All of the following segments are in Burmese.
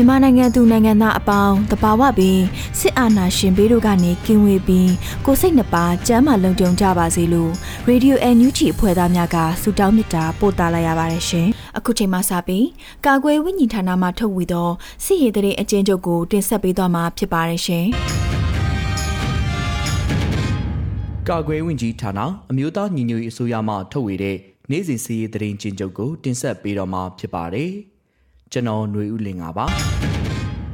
မြန်မာနိုင်ငံသူနိုင်ငံသားအပေါင်းတဘာဝပင်စစ်အာဏာရှင်ဘေးတို့ကနေကင်းဝေးပြီးကိုစိတ်နှပါကျမ်းမာလုံခြုံကြပါစေလို့ရေဒီယိုအန်ယူဂျီအဖွဲ့သားများကဆုတောင်းမေတ္တာပို့သလိုက်ရပါတယ်ရှင်။အခုချိန်မှစပြီးကာကွယ်ဝိညာဉ်ဌာနမှထုတ်ဝေသောစစ်ရေးတရေအကျဉ်းချုပ်ကိုတင်ဆက်ပေးသွားမှာဖြစ်ပါတယ်ရှင်။ကာကွယ်ဝင်ကြီးဌာနအမျိုးသားညီညွတ်ရေးအစိုးရမှထုတ်ဝေတဲ့နေ့စဉ်စီးရေးတရင်ကျဉ်ချုပ်ကိုတင်ဆက်ပေးတော့မှာဖြစ်ပါတယ်။ ကျွန်တော်ຫນွေဦးလင်ပါ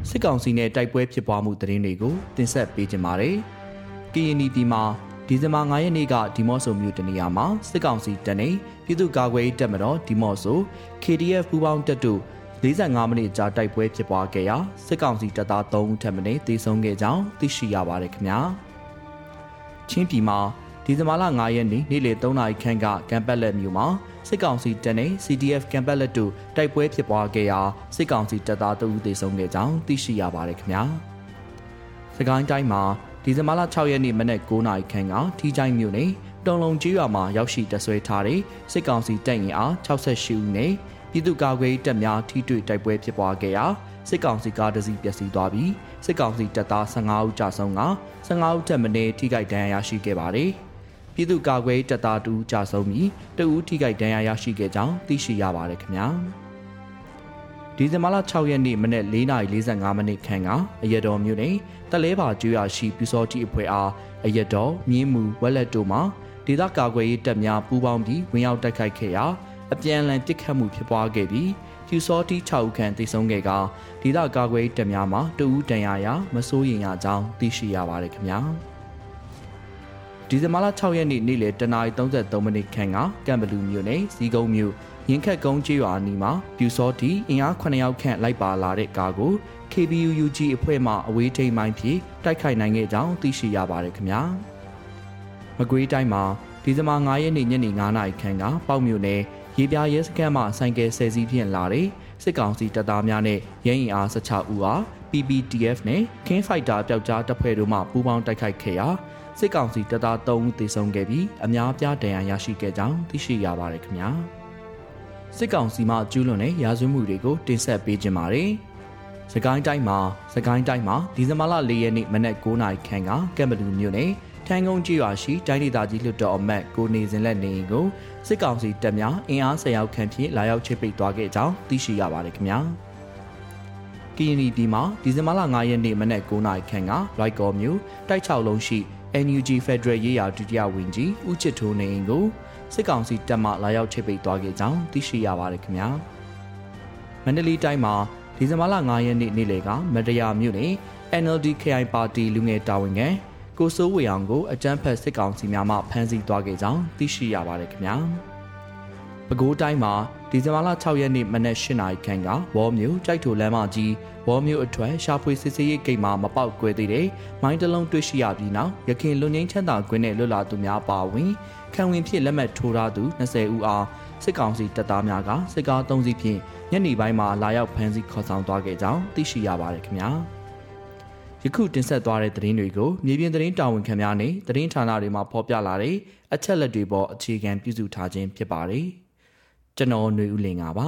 စစ်ကောင်စီနဲ့တိုက်ပွဲဖြစ်ပွားမှုသတင်းတွေကိုတင်ဆက်ပေးကြပါမယ်။ကရင်ပြည်မှာဒီဇင်ဘာ9ရက်နေ့ကဒီမော့ဆိုမြို့တနေရာမှာစစ်ကောင်စီတပ်နေပြည်သူ့ကာကွယ်ရေးတပ်မတော်ဒီမော့ဆို KDF ပူးပေါင်းတပ်တို့45မိနစ်ကြာတိုက်ပွဲဖြစ်ပွားခဲ့ရာစစ်ကောင်စီတပ်သား3ဦးထပ်မံတေဆုံးခဲ့ကြောင်းသိရှိရပါတယ်ခင်ဗျာ။ချင်းပြည်မှာ ဒီဇင်ဘာလ9ရက်နေ့နေ့လယ်3နာရီခန့်ကကံပတ်လက်မြို့မှာစစ်ကောင်စီတပ်နဲ့ CDF ကံပတ်လက်တို့တိုက်ပွဲဖြစ်ပွားခဲ့ရာစစ်ကောင်စီတပ်သားတဦးသေဆုံးခဲ့ကြောင်းသိရှိရပါတယ်ခင်ဗျာ။စကိုင်းတိုင်းမှာဒီဇင်ဘာလ6ရက်နေ့မနက်9:00နာရီခန့်ကထီချိုင်းမြို့နယ်တုံလုံးကြီးရွာမှာရောက်ရှိတဆွဲထားတဲ့စစ်ကောင်စီတပ်ရင်အား68ဦးနဲ့ပြည်သူ့ကာကွယ်ရေးတပ်များထိတွေ့တိုက်ပွဲဖြစ်ပွားခဲ့ရာစစ်ကောင်စီကားတစ်စီးပျက်စီးသွားပြီးစစ်ကောင်စီတပ်သား15ဦးကြာဆုံးက15ဦးထက်မနည်းထိခိုက်ဒဏ်ရာရရှိခဲ့ပါတယ်။ ပြည်သူ့ကာကွယ်တပ်သားတူကြာဆုံးပြီးတဦးထိခိုက်ဒဏ်ရာရရှိခဲ့ကြောင်းသိရှိရပါတယ်ခင်ဗျာဒီဇင်ဘာလ6ရက်နေ့မနက်4:45မိနစ်ခန့်ကအရတော်မြို့နယ်တလဲပါကျွော်ရှိပြူစောတိအဖွဲ့အားအရတော်မြင်းမူဝက်လက်တို့မှဒေသကာကွယ်ရေးတပ်များပူးပေါင်းပြီးဝင်ရောက်တိုက်ခိုက်ခဲ့ရာအပြန်အလှန်တစ်ခတ်မှုဖြစ်ပွားခဲ့ပြီးပြူစောတိ6ဦးခန့်တိုက်ဆုံခဲ့ကဒေသကာကွယ်ရေးတပ်များမှတဦးတန်ရာရာမစိုးရင်ရကြောင်းသိရှိရပါတယ်ခင်ဗျာ။ ဒီဇင်ဘာလ6ရက်နေ့နေ့လယ်10:33မိနစ်ခန့်ကကံဘလူမြို့နယ်စီကုန်းမြို့ရင်ခက်ကုန်းကျေးရွာအနီးမှာပြူစောတီအင်အား9ယောက်ခန့်လိုက်ပါလာတဲ့ကားကို KBUUG အဖွဲ့မှအဝေးထိန်မိုင်းဖြင့်တိုက်ခိုက်နိုင်ခဲ့ကြောင်းသိရှိရပါတယ်ခင်ဗျာ။မကွေးတိုင်းမှာဒီဇင်ဘာ9ရက်နေ့ညနေ9:00နာရီခန့်ကပေါ့မြို့နယ်ရေပြားရဲစခန်းမှဆိုင်ကယ်ဆယ်စီးဖြင့်လာတဲ့စစ်ကောင်စီတပ်သားများနဲ့ရဲရင်အား16ဦးအား PPTF နဲ့ King Fighter ပျောက်ကြားတပ်ဖွဲ့တို့မှပူးပေါင်းတိုက်ခိုက်ခဲ့ရာ စစ်ကောင်စီတပ်သား3ဦးသေဆုံးခဲ့ပြီးအများအပြားဒဏ်ရာရရှိခဲ့ကြောင်းသိရှိရပါတယ်ခင်ဗျာစစ်ကောင်စီမှကျူးလွန်တဲ့ရာဇဝတ်မှုတွေကိုတင်ဆက်ပေးကြပါမယ်စကိုင်းတိုင်းမှာစကိုင်းတိုင်းမှာဒီဇင်ဘာလ၄ရက်နေ့မနက်9:00နာရီခန့်ကကမ်ဘလူမြို့နယ်ထန်းကုန်းကြီးရွာရှိတိုင်းဒေသကြီးလွှတ်တော်အမတ်ကိုနေစဉ်လက်နေကိုစစ်ကောင်စီတပ်များအင်အား၁၀ရောက်ခန့်ဖြင့်လာရောက်ချိတ်ပိတ်သွားခဲ့ကြောင်းသိရှိရပါတယ်ခင်ဗျာကီယနီပြည်မှာဒီဇင်ဘာလ9ရက်နေ့မနက်9:00နာရီခန့်ကရိုက်ကော်မြို့တိုက်6လုံးရှိ NUG Federal ရေးရာဒုတိယဝန်ကြီးဦးချစ်ထိုးနေအိမ်ကိုစစ်ကောင်စီတပ်မှလာရောက်ချိတ်ပိတ်သွားခဲ့ကြောင်းသိရှိရပါတယ်ခင်ဗျာမန္တလေးတိုင်းမှာဒီဇင်ဘာလ9ရက်နေ့နေ့လယ်ကမတရားမြို့နယ် NLD KI ပါတီလူငယ်တာဝန်ခံကိုစိုးဝေအောင်ကိုအကြမ်းဖက်စစ်ကောင်စီများမှဖမ်းဆီးသွားခဲ့ကြောင်းသိရှိရပါတယ်ခင်ဗျာ ပဲခူးတိုင်းမှာဒီဇင်ဘာလ6ရက်နေ့မနက်8နာရီခန့်ကဝေါ်မြို့ကြိုက်ထိုလမ်းမကြီးဝေါ်မြို့အထွတ်ရှာဖွေစစ်ဆေးရေးဂိတ်မှာမပေါက်ကွဲသေးတဲ့မိုင်းတလုံးတွေ့ရှိရပြီးနောက်ရခင်လွန်ငင်းချမ်းသာကွင်းနဲ့လွတ်လာသူများပါဝင်ခံဝင်ဖြစ်လက်မှတ်ထိုးထားသူ20ဦးအားစစ်ကောင်စီတပ်သားများကစစ်ကား3စီးဖြင့်ညနေပိုင်းမှာလာရောက်ဖမ်းဆီးခေါ်ဆောင်သွားခဲ့ကြောင်းသိရှိရပါတယ်ခင်ဗျာယခုတင်ဆက်သွားတဲ့သတင်းတွေကိုမြေပြင်သတင်းတာဝန်ခံများနဲ့သတင်းဌာနတွေမှာဖော်ပြလာတဲ့အချက်လက်တွေပေါ်အခြေခံပြုစုထားခြင်းဖြစ်ပါတယ်။ ကျွန်တော်ຫນွေဦးလင်ပါ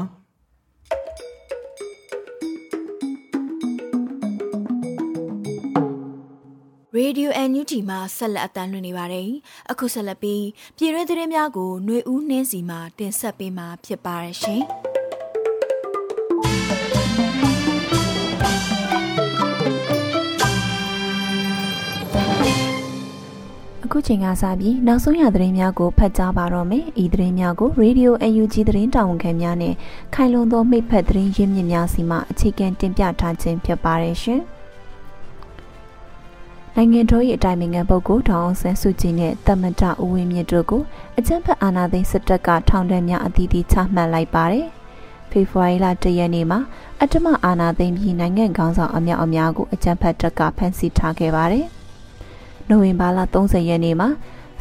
ရေ ရေဒီယို NUG မှာဆက်လက်အသံလွှင့်နေပါတယ်။အခုဆက်လက်ပြီးပြည်တွင်းသတင်းများကိုຫນွေဦးနှင်းစီမှတင်ဆက်ပေးမှာဖြစ်ပါရရှင်။ အခုချိန်ကစပြီးနောက်ဆုံးရသတင်းများကိုဖတ်ကြားပါတော့မယ်။ဤသတင်းများကို Radio UNG သတင်းတာဝန်ခံများနဲ့ခိုင်လုံသောမိဖက်သတင်းရင်းမြစ်များစီမှအခြေခံတင်ပြထားခြင်းဖြစ်ပါရရှင်။နိုင်ငံတော်၏အတိုင်ပင်ခံပုဂ္ဂိုလ်ဒေါအောင်ဆန်းစုကြည်နဲ့တမန်တဦးဝင်းမြင့်တို့ကိုအကြမ်းဖက်အာဏာသိမ်းစစ်တပ်ကထောင်ဒဏ်များအသီးသီးချမှတ်လိုက်ပါတယ်။ဖေဖော်ဝါရီလ၁ရက်နေ့မှာအတ္တမအာဏာသိမ်းပြီးနိုင်ငံခေါင်းဆောင်အများအများကိုအကြမ်းဖက်တပ်ကဖမ်းဆီးထားခဲ့ပါတယ်။ နိုဝင်ဘာလ30ရက်နေ့မှာ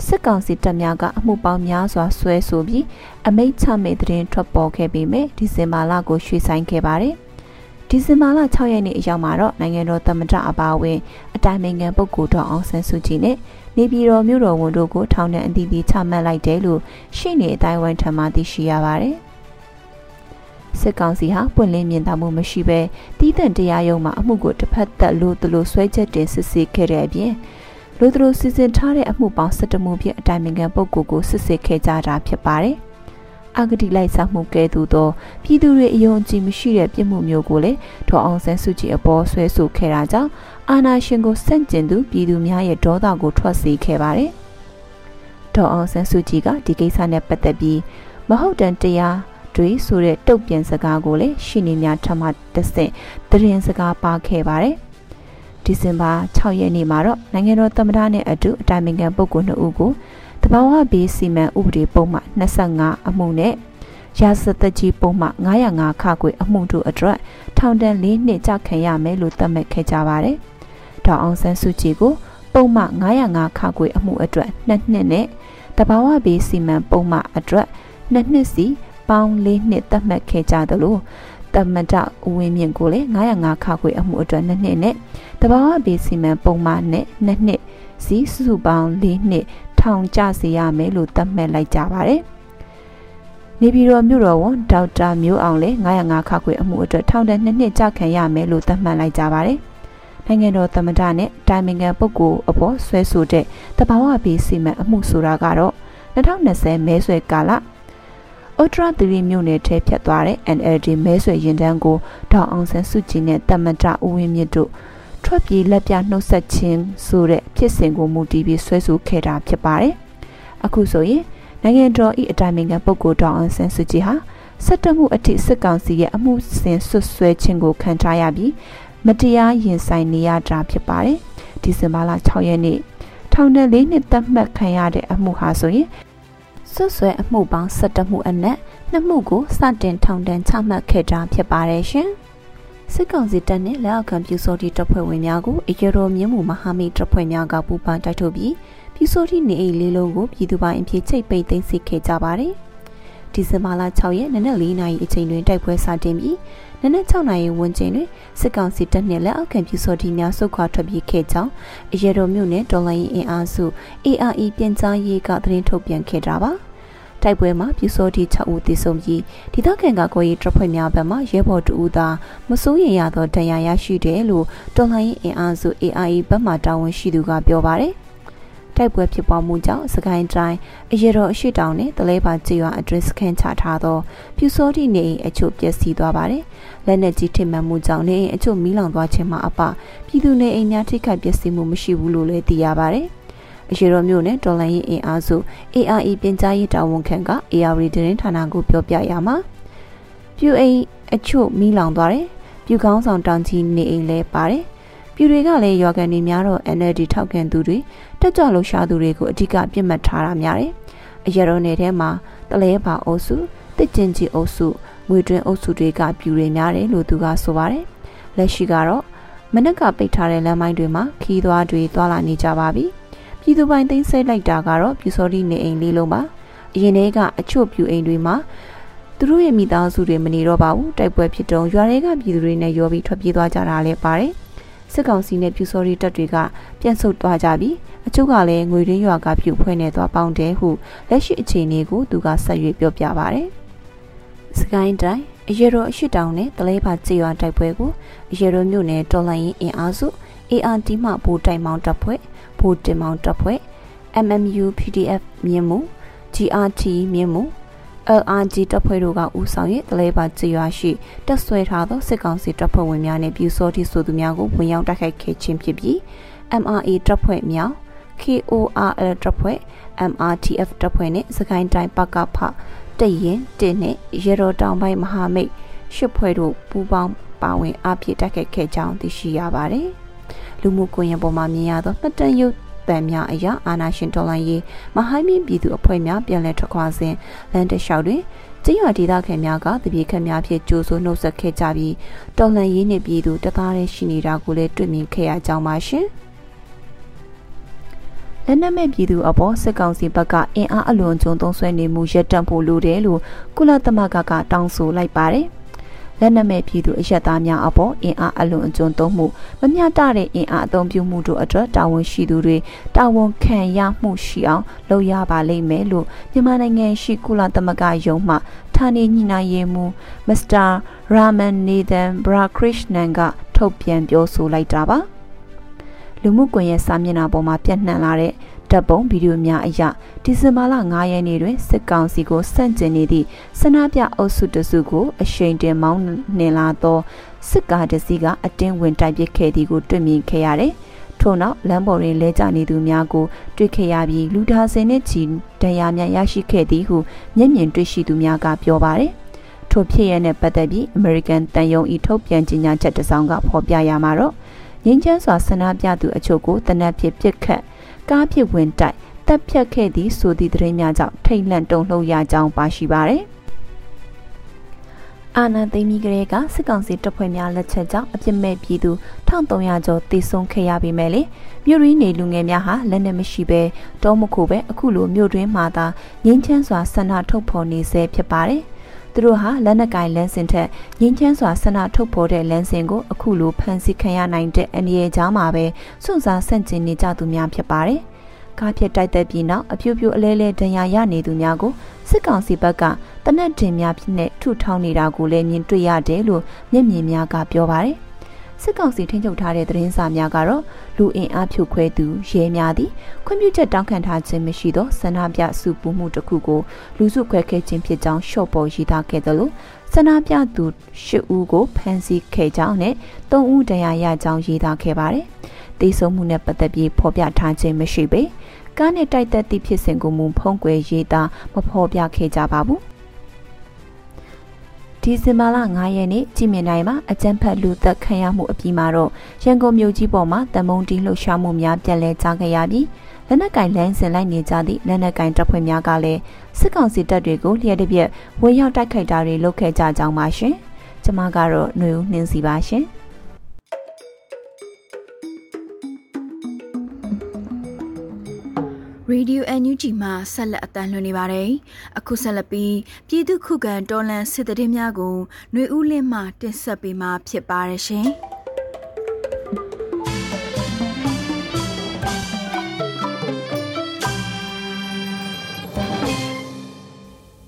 စစ်ကောင်စီတပ်များကအမှုပေါင်းများစွာဆွဲဆိုပြီးအမိတ်ချမိတ်သတင်းထွက်ပေါ်ခဲ့ပေမဲ့ဒီဇင်ဘာလကိုရွှေ့ဆိုင်းခဲ့ပါတယ်။ဒီဇင်ဘာလ6ရက်နေ့အရောက်မှာတော့နိုင်ငံတော်သမ္မတအပါအဝင်အတိုင်ပင်ခံပုဂ္ဂိုလ်တော်အောင်ဆန်းစုကြည်နဲ့နေပြည်တော်မြို့တော်ဝန်တို့ကိုထောင်ဒဏ်အသီးသီးချမှတ်လိုက်တယ်လို့ရှေ့နေအတိုင်းဝိုင်းထံမှသိရှိရပါတယ်။စစ်ကောင်စီဟာပွင့်လင်းမြင်သာမှုမရှိဘဲတီးတန့်တရားရုံးမှာအမှုကိုတစ်ဖက်သက်လို့သူလို့ဆွဲချက်တင်စစ်ဆေးခဲ့တဲ့အပြင် လူသူတို့စီစဉ်ထားတဲ့အမှုပေါင်း17မှုဖြင့်အတိုင်ပင်ခံပုဂ္ဂိုလ်ကိုစစ်ဆေးခဲ့ကြတာဖြစ်ပါတယ်။အဂတိလိုက်စားမှုကဲ့သို့သောပြည်သူတွေအယုံကြည်မရှိတဲ့ပြစ်မှုမျိုးကိုလည်းဒေါ်အောင်ဆန်းစုကြည်အပေါ်ဆွဲဆိုခဲ့တာကြောင့်အာဏာရှင်ကိုစန့်ကျင်သူပြည်သူများရဲ့ဒေါသကိုထွက်စေခဲ့ပါတယ်။ဒေါ်အောင်ဆန်းစုကြည်ကဒီကိစ္စနဲ့ပတ်သက်ပြီးမဟုတ်တန်တရားတွေဆိုတဲ့တုတ်ပြန်စကားကိုလည်းရှင်းနေများထမှတဆင့်တရင်စကားပါခဲ့ပါတယ်။ ဒီဇင်ဘာ6ရက်နေ့မှာတော့နိုင်ငံတော်သမ္မတနဲ့အတူအတိုင်ပင်ခံပုဂ္ဂိုလ်2ဦးကိုတဘာဝဘေးစီမံဥပဒေပုံမှ25အမှုနဲ့ရာဇသက်ကြီးပုံမှ905ခခွေအမှုတို့အတွက်ထောင်ဒဏ်၄နှစ်ကြာခံရမယ်လို့သတ်မှတ်ခဲ့ကြပါတယ်။ဒေါအောင်ဆန်းစုကြည်ကိုပုံမှ905ခခွေအမှုအတွက်2နှစ်နဲ့တဘာဝဘေးစီမံပုံမှအတွက်2နှစ်စီပေါင်း၄နှစ်သတ်မှတ်ခဲ့ကြသလို တမတဦးဝင်းမြင့်ကိုလည်း905ခခွေအမှုအတွက်2နှစ်နဲ့တဘာဝဘေးစီမံပုံမှနဲ့2နှစ်စီစုစုပေါင်း၄နှစ်ထောင်ကျစေရမယ်လို့သတ်မှတ်လိုက်ကြပါတယ်။နေပြည်တော်မြို့တော်ဝန်ဒေါက်တာမျိုးအောင်လည်း905ခခွေအမှုအတွက်ထောင်ဒဏ်2နှစ်ကြာခံရမယ်လို့သတ်မှတ်လိုက်ကြပါတယ်။နိုင်ငံတော်သမ္မတနဲ့တိုင်ပင်ခံပုဂ္ဂိုလ်အပေါ်ဆွဲဆိုတဲ့တဘာဝဘေးစီမံအမှုဆိုတာကတော့2020မဲဆွဲကာလ အထရာသီမြို့နယ်ထဲဖြတ်သွားတဲ့ NLD မဲဆွယ်ရင်တန်းကိုဒေါအောင်ဆန်းစုကြည်နဲ့တမ္မတဦးဝင်းမြင့်တို့ထွက်ပြေးလက်ပြနှုတ်ဆက်ခြင်းဆိုတဲ့ဖြစ်စဉ်ကိုမူတည်ပြီးဆွဲဆိုခဲ့တာဖြစ်ပါတယ်။အခုဆိုရင်နိုင်ငံတော်၏အတိုင်ပင်ခံပုဂ္ဂိုလ်တောင်အောင်ဆန်းစုကြည်ဟာစက်တမှုအထိစစ်ကောင်စီရဲ့အမှုစဉ်ဆွဆွဲခြင်းကိုခံထားရပြီးမတရားရင်ဆိုင်နေရတာဖြစ်ပါတယ်။ဒီဇင်ဘာလ6ရက်နေ့ထောင်ဒဏ်၄နှစ်သတ်မှတ်ခံရတဲ့အမှုဟာဆိုရင် ဆွဆွဲအမှုပေါင်း17မှုအနက်နှစ်မှုကိုစတင်ထောင်ဒဏ်ချမှတ်ခဲ့တာဖြစ်ပါတယ်ရှင်။စစ်ကောင်စီတပ်နဲ့လက်အောက်ခံပြူစောတိတပ်ဖွဲ့ဝင်များကိုအကြတော်မြင်းမှုမဟာမိတ်တပ်ဖွဲ့များကပူးပေါင်းတိုက်ထုတ်ပြီးပြူစောတိနေအိမ်လေးလုံးကိုပြည်သူပိုင်အဖြစ်ချိတ်ပိတ်သိမ်းဆည်းခဲ့ကြပါတယ်။ ဒီဇင်ဘာလ6ရက်နနက်4နာရီအချိန်တွင်တိုက်ပွဲစတင်ပြီးနနက်6နာရီဝန်းကျင်တွင်စစ်ကောင်စီတပ်နှင့်လက်အောက်ခံပြူစောတိများဆုတ်ခွာထွက်ပြေးခဲ့ကြောင်းအရတော်မြို့နယ်တော်လိုင်းအင်အားစု ARE ပြန်ကြားရေးကသတင်းထုတ်ပြန်ခဲ့တာပါ။တိုက်ပွဲမှာပြူစောတိ6ဦးသေဆုံးပြီးဒေသခံကကိုရေးတပ်ဖွဲ့များဘက်မှရဲဘော်2ဦးသာမစိုးရိမ်ရသောဒဏ်ရာရရှိတယ်လို့တော်လှန်ရေးအင်အားစု AIE ဘက်မှတာဝန်ရှိသူကပြောပါတယ်။ တိုက်ပွဲဖြစ်ပွားမှုကြောင့်စကိုင်းတိုင်းအရတော်အရှိတောင်နဲ့တလဲပါကျေးရွာအတွင်းစခန်းချထားသောပြူစောတိနေအိမ်အချို့ပျက်စီးသွားပါတယ်။လက်နက်ကြီးထိမှန်မှုကြောင့်နေအိမ်အချို့မီးလောင်သွားခြင်းမှာအပပြည်သူနေအိမ်များထိခိုက်ပျက်စီးမှုမရှိဘူးလို့လည်းသိရပါတယ်။အရှိတော်မြို့နယ်တော်လန်ရေးအင်အားစု ARE ပြင်ကြားရေးတာဝန်ခံက AR သတင်းဌာနကိုပြောပြရမှာပြူအိမ်အချို့မိလောင်သွားတယ်ပြူကောင်းဆောင်တောင်ကြီးနေအိမ်လဲပါတယ်ပြူတွေကလည်းရွာကန်တွေများတော့ NLD ထောက်ခံသူတွေ တက်ကြွလှရှားသူတွေကိုအဓိကပြစ်မှတ်ထားတာများတယ်အရတော်နယ်ထဲမှာတလဲပါအုပ်စုတစ်ကျင်ကြီးအုပ်စုငွေတွင်အုပ်စုတွေကပြူတွေများတယ်လို့သူကဆိုပါတယ်လက်ရှိကတော့မနက်ကပိတ်ထားတဲ့လမ်းမိုင်းတွေမှာခီးသွားတွေသွာလာနေကြပါပြီ။ပြည်သူပိုင်သိမ်းဆည်းလိုက်တာကတော့ပြူစောတိနေအိမ်လေးလုံးပါအရင်တည်းကအချို့ပြူအိမ်တွေမှာသူတို့ရဲ့မိသားစုတွေမနေတော့ပါဘူးတိုက်ပွဲဖြစ်တုန်းရွာတွေကပြည်သူတွေနဲ့ရောပြီးထွက်ပြေးသွားကြတာလည်းပါတယ် စစ်ကောင်စီနဲ့ပြူစောတိတပ်တွေကပြန်ဆုတ်သွားကြပြီးအချို့ကလည်းငွေရင်းရွာကပြူဖွဲ့နေသွားပေါင်းတယ်ဟုလက်ရှိအခြေအနေကိုသူကဆက်ရွေးပြောပြပါတယ်စကိုင်းတိုင်းအရေတော်အရှိတောင်နဲ့တလဲပါကြေးရွာတိုက်ပွဲကိုအရေတော်မြို့နယ်တော်လိုင်းရင်အင်အားစု ARD မှဘိုးတိုင်မောင်တပ်ဖွဲ့ဘိုးတင်မောင်တပ်ဖွဲ့ MMU PDF မြင်းမှု GRT မြင်းမှု LRG တပ်ဖွဲ့တို့ကဦးဆောင်၍တလဲပါကြေးရွာရှိတက်ဆွဲထားသောစစ်ကောင်စီတပ်ဖွဲ့ဝင်များနှင့်ပြူစောတိဆိုသူများကိုဝင်ရောက်တိုက်ခိုက်ခဲ့ခြင်းဖြစ်ပြီး MRA တပ်ဖွဲ့များ KORL တပ်ဖွဲ့ MRTF တပ်ဖွဲ့နှင့်စကိုင်းတိုင်းပကဖတရင်တင်းနှင့်ရေတော်တောင်ပိုင်းမဟာမိတ်ရှစ်ဖွဲ့တို့ပူးပေါင်းပါဝင်အပြည့်တိုက်ခိုက်ခဲ့ကြောင်းသိရှိရပါတယ်။လူမှုကွန်ရက်ပေါ်မှာမြင်ရသောမှတ်တမ်းရုပ် တံများအရာအာနာရှင်တော်လိုင်းရေးမဟိုင်းမင်းပြည်သူအဖွဲ့များပြန်လည်ထွက်ခွာစဉ်လမ်းတလျှောက်တွင်ကျင်းရွာဒေသခံများကတပြေခက်များဖြင့်ကြိုးဆိုနှုတ်ဆက်ခဲ့ကြပြီးတော်လှန်ရေးနှင့်ပြည်သူတသားတည်းရှိနေတာကိုလည်းတွေ့မြင်ခဲ့ရကြောင်းပါရှင်။လက်နက်မဲ့ပြည်သူအပေါ်စစ်ကောင်စီဘက်ကအင်အားအလွန်ကျွံသုံးဆွဲနေမှုရပ်တန့်ဖို့လိုတယ်လို့ကုလသမဂ္ဂကတောင်းဆိုလိုက်ပါတယ်။ လက်နက်မဲ့ပြည်သူအရက်သားများအပေါ်အင်အားအလွန်အကျွံသုံးမှုမမျှတတဲ့အင်အားအသုံးပြုမှုတို့အတွက်တာဝန်ရှိသူတွေတာဝန်ခံရမှုရှိအောင်လုပ်ရပါလိမ့်မယ်လို့မြန်မာနိုင်ငံရှိကုလသမဂ္ဂယုံမှဌာနေညှိနှိုင်းရေးမှူးမစ္စတာရာမန်နေသန်ဘရာခရစ်နန်ကထုတ်ပြန်ပြောဆိုလိုက်တာပါ။လူမှုကွန်ရက်စာမျက်နှာပေါ်မှာပြန့်နှံ့လာတဲ့ ဓာတ်ပုံဗီဒီယိုများအရဒီဇင်ဘာလ9ရက်နေ့တွင်စစ်ကောင်စီကိုစန့်ကျင်နေသည့်ဆန္ဒပြအုပ်စုတစုကိုအရှိန်တင်မောင်းနှင်လာသောစစ်ကားတစ်စီးကအတင်းဝင်တိုက်ပစ်ခဲ့သည်ကိုတွေ့မြင်ခဲ့ရတယ်။ထို့နောက်လမ်းပေါ်တွင်လဲကျနေသူများကိုတွေ့ခဲ့ရပြီးလူဒါစင်နှင့်ချီဒဏ်ရာများရရှိခဲ့သည်ဟုမျက်မြင်တွေ့ရှိသူများကပြောပါတယ်။ထိုဖြစ်ရတဲ့ပတ်သက်ပြီး American တန်ယုံဤထုတ်ပြန်ကြေညာချက်တစ်စောင်ကဖော်ပြရမှာတော့ငင်းချမ်းစွာဆန္ဒပြသူအချို့ကိုတနက်ဖြစ်ပစ်ခတ် ကားဖြစ်ဝင်တိုက်တပ်ဖြတ်ခဲ့သည့်ဆိုသည့်သတင်းများကြောင့်ထိတ်လန့်တုန်လှုပ်ရကြောင်းပါရှိပါရယ်အာဏာသိမ်းပြီးကလေးကစစ်ကောင်စီတပ်ဖွဲ့များလက်ချက်ကြောင့်အပြစ်မဲ့ပြည်သူ1300ကျော်တေဆုံးခဲ့ရပေမဲ့လေမြို့ရင်းနေလူငယ်များဟာလက်နက်မရှိဘဲတောမခုပဲအခုလိုမြို့တွင်းမှာသာငင်းချမ်းစွာဆန္ဒထုတ်ဖော်နေဆဲဖြစ်ပါတယ်။ သူတို့ဟာလက်နက်ကင်လန်းစင်ထက်ငင်းချမ်းစွာဆန္ဒထုတ်ဖော်တဲ့လန်းစင်ကိုအခုလိုဖန်ဆီးခံရနိုင်တဲ့အန္တရာယ်ကြားမှာပဲစွန့်စားဆန့်ကျင်နေကြသူများဖြစ်ပါတယ်။ကားဖြစ်တိုက်တဲ့ပြီးနောက်အပြူပြူအလဲလဲဒဏ်ရာရနေသူများကိုစစ်ကောင်စီဘက်ကတနက်တင်များဖြစ်နေထုထောင်းနေတာကိုလည်းမြင်တွေ့ရတယ်လို့မျက်မြင်များကပြောပါတယ် စစ်ကောင်စီထိန်းချုပ်ထားတဲ့သတင်းစာများကတော့လူအင်အားဖြိုခွဲသူရဲများသည်ခွင့်ပြုချက်တောင်းခံထားခြင်းမရှိသောဆန္ဒပြစုပူမှုတစ်ခုကိုလူစုခွဲခဲ့ခြင်းဖြစ်ကြောင်းရှော့ပေါ်ရေးသားခဲ့တယ်လို့ဆန္ဒပြသူ၈ဦးကိုဖမ်းဆီးခဲ့ကြောင်းနဲ့၃ဦးတရားရကြောင်းရေးသားခဲ့ပါတယ်။တေဆုံးမှုနဲ့ပတ်သက်ပြီးဖော်ပြထားခြင်းမရှိပေကားနဲ့တိုက်သက်သည့်ဖြစ်စဉ်ကိုမူဖုံးကွယ်ရေးသားမဖော်ပြခဲ့ကြပါဘူး။ ဒီဇင်ဘာလ9ရက်နေ့ကြည်မြင်တိုင်းမှာအကြမ်းဖက်လူသက်ခံရမှုအပြီးမှာတော့ရန်ကုန်မြို့ကြီးပေါ်မှာတမုံတီလှုပ်ရှားမှုများပြန်လည်ကြားခဲ့ရပြီးလက်နက်ကင်လမ်းစဉ်လိုက်နေကြသည့်လက်နက်ကင်တပ်ဖွဲ့များကလည်းစစ်ကောင်စီတပ်တွေကိုလျှက်တစ်ပြက်ဝင်ရောက်တိုက်ခိုက်တာတွေလုပ်ခဲ့ကြကြောင်းပါရှင်။ကျွန်မကတော့ຫນွေဦးနှင်းစီပါရှင်။ ရေဒီယို NUG မှာဆက်လက်အသံလွှင့်နေပါတယ်။အခုဆက်လက်ပြီးပြည်သူခုခံတော်လှန်စစ်တရင်များကိုຫນွေဦးလင်းမှတင်ဆက်ပေးမှာဖြစ်ပါတယ်ရှင်။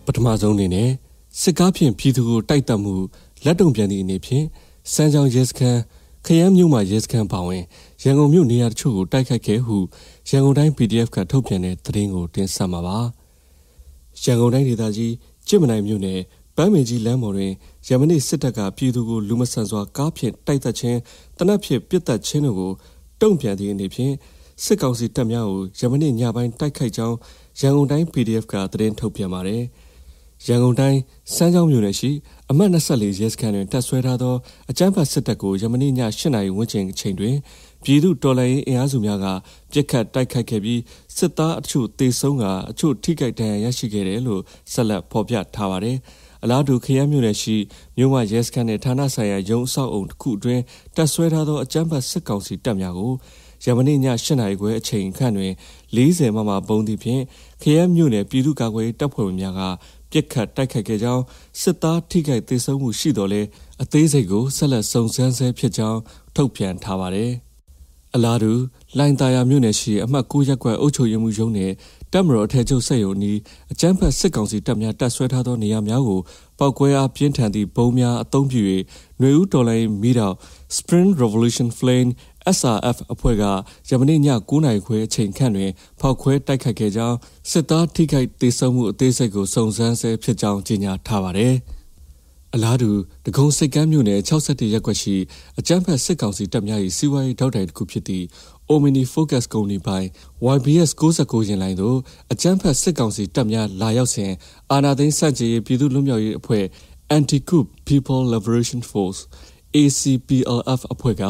ပထမဆုံးအနေနဲ့စစ်ကားဖြင့်ပြည်သူကိုတိုက်တက်မှုလက်တုံပြန်သည့်အနေဖြင့်စမ်းချောင်းရဲစခန်း ခရမ်းမြို့မှာရဲစခန်းပါဝင်ရန်ကုန်မြို့နေရာတချို့ကိုတိုက်ခိုက်ခဲ့ဟုရန်ကုန်တိုင်း PDF ကထုတ်ပြန်တဲ့သတင်းကိုတင်ဆက်မှာပါရန်ကုန်တိုင်းဒေသကြီးကြစ်မနိုင်မြို့နယ်ပန်းမင်ကြီးလမ်းပေါ်တွင်ရမနေ့စစ်တပ်ကပြည်သူကိုလူမဆန်စွာကားဖြင့်တိုက်သက်ခြင်းတနက်ဖြင့်ပစ်တက်ခြင်းတို့ကိုတုံ့ပြန်သည့်အနေဖြင့်စစ်ကောင်စီတပ်များကိုရမနေ့ညပိုင်းတိုက်ခိုက်ကြောင်းရန်ကုန်တိုင်း PDF ကသတင်းထုတ်ပြန်ပါတယ်။ ရန်ကုန်တိုင်းစမ်းချောင်းမြို့နယ်ရှိအမှတ်24ရဲစခန်းတွင်တပ်ဆွဲထားသောအကြမ်းဖက်စစ်တပ်ကိုယမနေ့ည8နာရီဝန်းကျင်အချိန်တွင်ပြည်သူတော်လှန်ရေးအင်အားစုများကပြစ်ခတ်တိုက်ခိုက်ခဲ့ပြီးစစ်သားအချို့တေဆုံးကအချို့ထိခိုက်ဒဏ်ရာရရှိခဲ့တယ်လို့ဆက်လက်ဖော်ပြထားပါတယ်။အလားတူခရမ်းမြို့နယ်ရှိမြို့မရဲစခန်းနဲ့ဌာနဆိုင်ရာရုံးအဆောက်အုံတစ်ခုအတွင်းတပ်ဆွဲထားသောအကြမ်းဖက်စစ်ကောင်စီတပ်များကိုရမနေ့ည8နာရီခွဲအချိန်ခန့်တွင်40မမပုံသည့်ဖြင့်ခရမ်းမြို့နယ်ပြည်သူ့ကာကွယ်တပ်ဖွဲ့ဝင်များက ပြစ်ခတ်တိုက်ခိုက်ခဲ့ကြောင်းစစ်သားထိခိုက်ဒေဆုံးမှုရှိတော်လဲအသေးစိတ်ကိုဆက်လက်စုံစမ်းဆဲဖြစ်ကြောင်းထုတ်ပြန်ထားပါတယ်။အလားတူလိုင်တာယာမြို့နယ်ရှိအမှတ်9ရပ်ကွက်အုပ်ချုပ်ရေးမှူးရုံးနယ်တပ်မတော်အထက်ချုပ်ဆက်ရုံနီးအကြမ်းဖက်စစ်ကောင်စီတပ်များတပ်ဆွဲထားသောနေရာများကိုပောက်ကွဲအားပြင်းထန်သည့်ဘုံများအုံပြု၍ຫນွေဦးတော်လိုင်းမီးတောက် Spring Revolution Flame SRF အဖွဲ့ကယမနေ့ည9နာရီခွဲအချိန်ခန့်တွင်ဖောက်ခွဲတိုက်ခိုက်ခဲ့ကြောင်းစစ်သားထိခိုက်ဒေဆုံးမှုအသေးစိတ်ကိုစုံစမ်းဆဲဖြစ်ကြောင်းကြေညာထားပါတယ်။အလားတူဒဂုံစိတ်ကမ်းမြို့နယ်61ရပ်ကွက်ရှိအကြမ်းဖက်စစ်ကောင်စီတပ်များ၏စီးပွားရေးထောက်တိုင်တစ်ခုဖြစ်သည့် Omni Focus ကုမ္ပဏီပိုင် YBS 69ရင်လိုင်းသို့အကြမ်းဖက်စစ်ကောင်စီတပ်များလာရောက်စဉ်အာဏာသိမ်းစန့်ကျင်ရေးပြည်သူ့လွတ်မြောက်ရေးအဖွဲ့ Anti-Coup People Liberation Force ACPLF အဖွဲ့က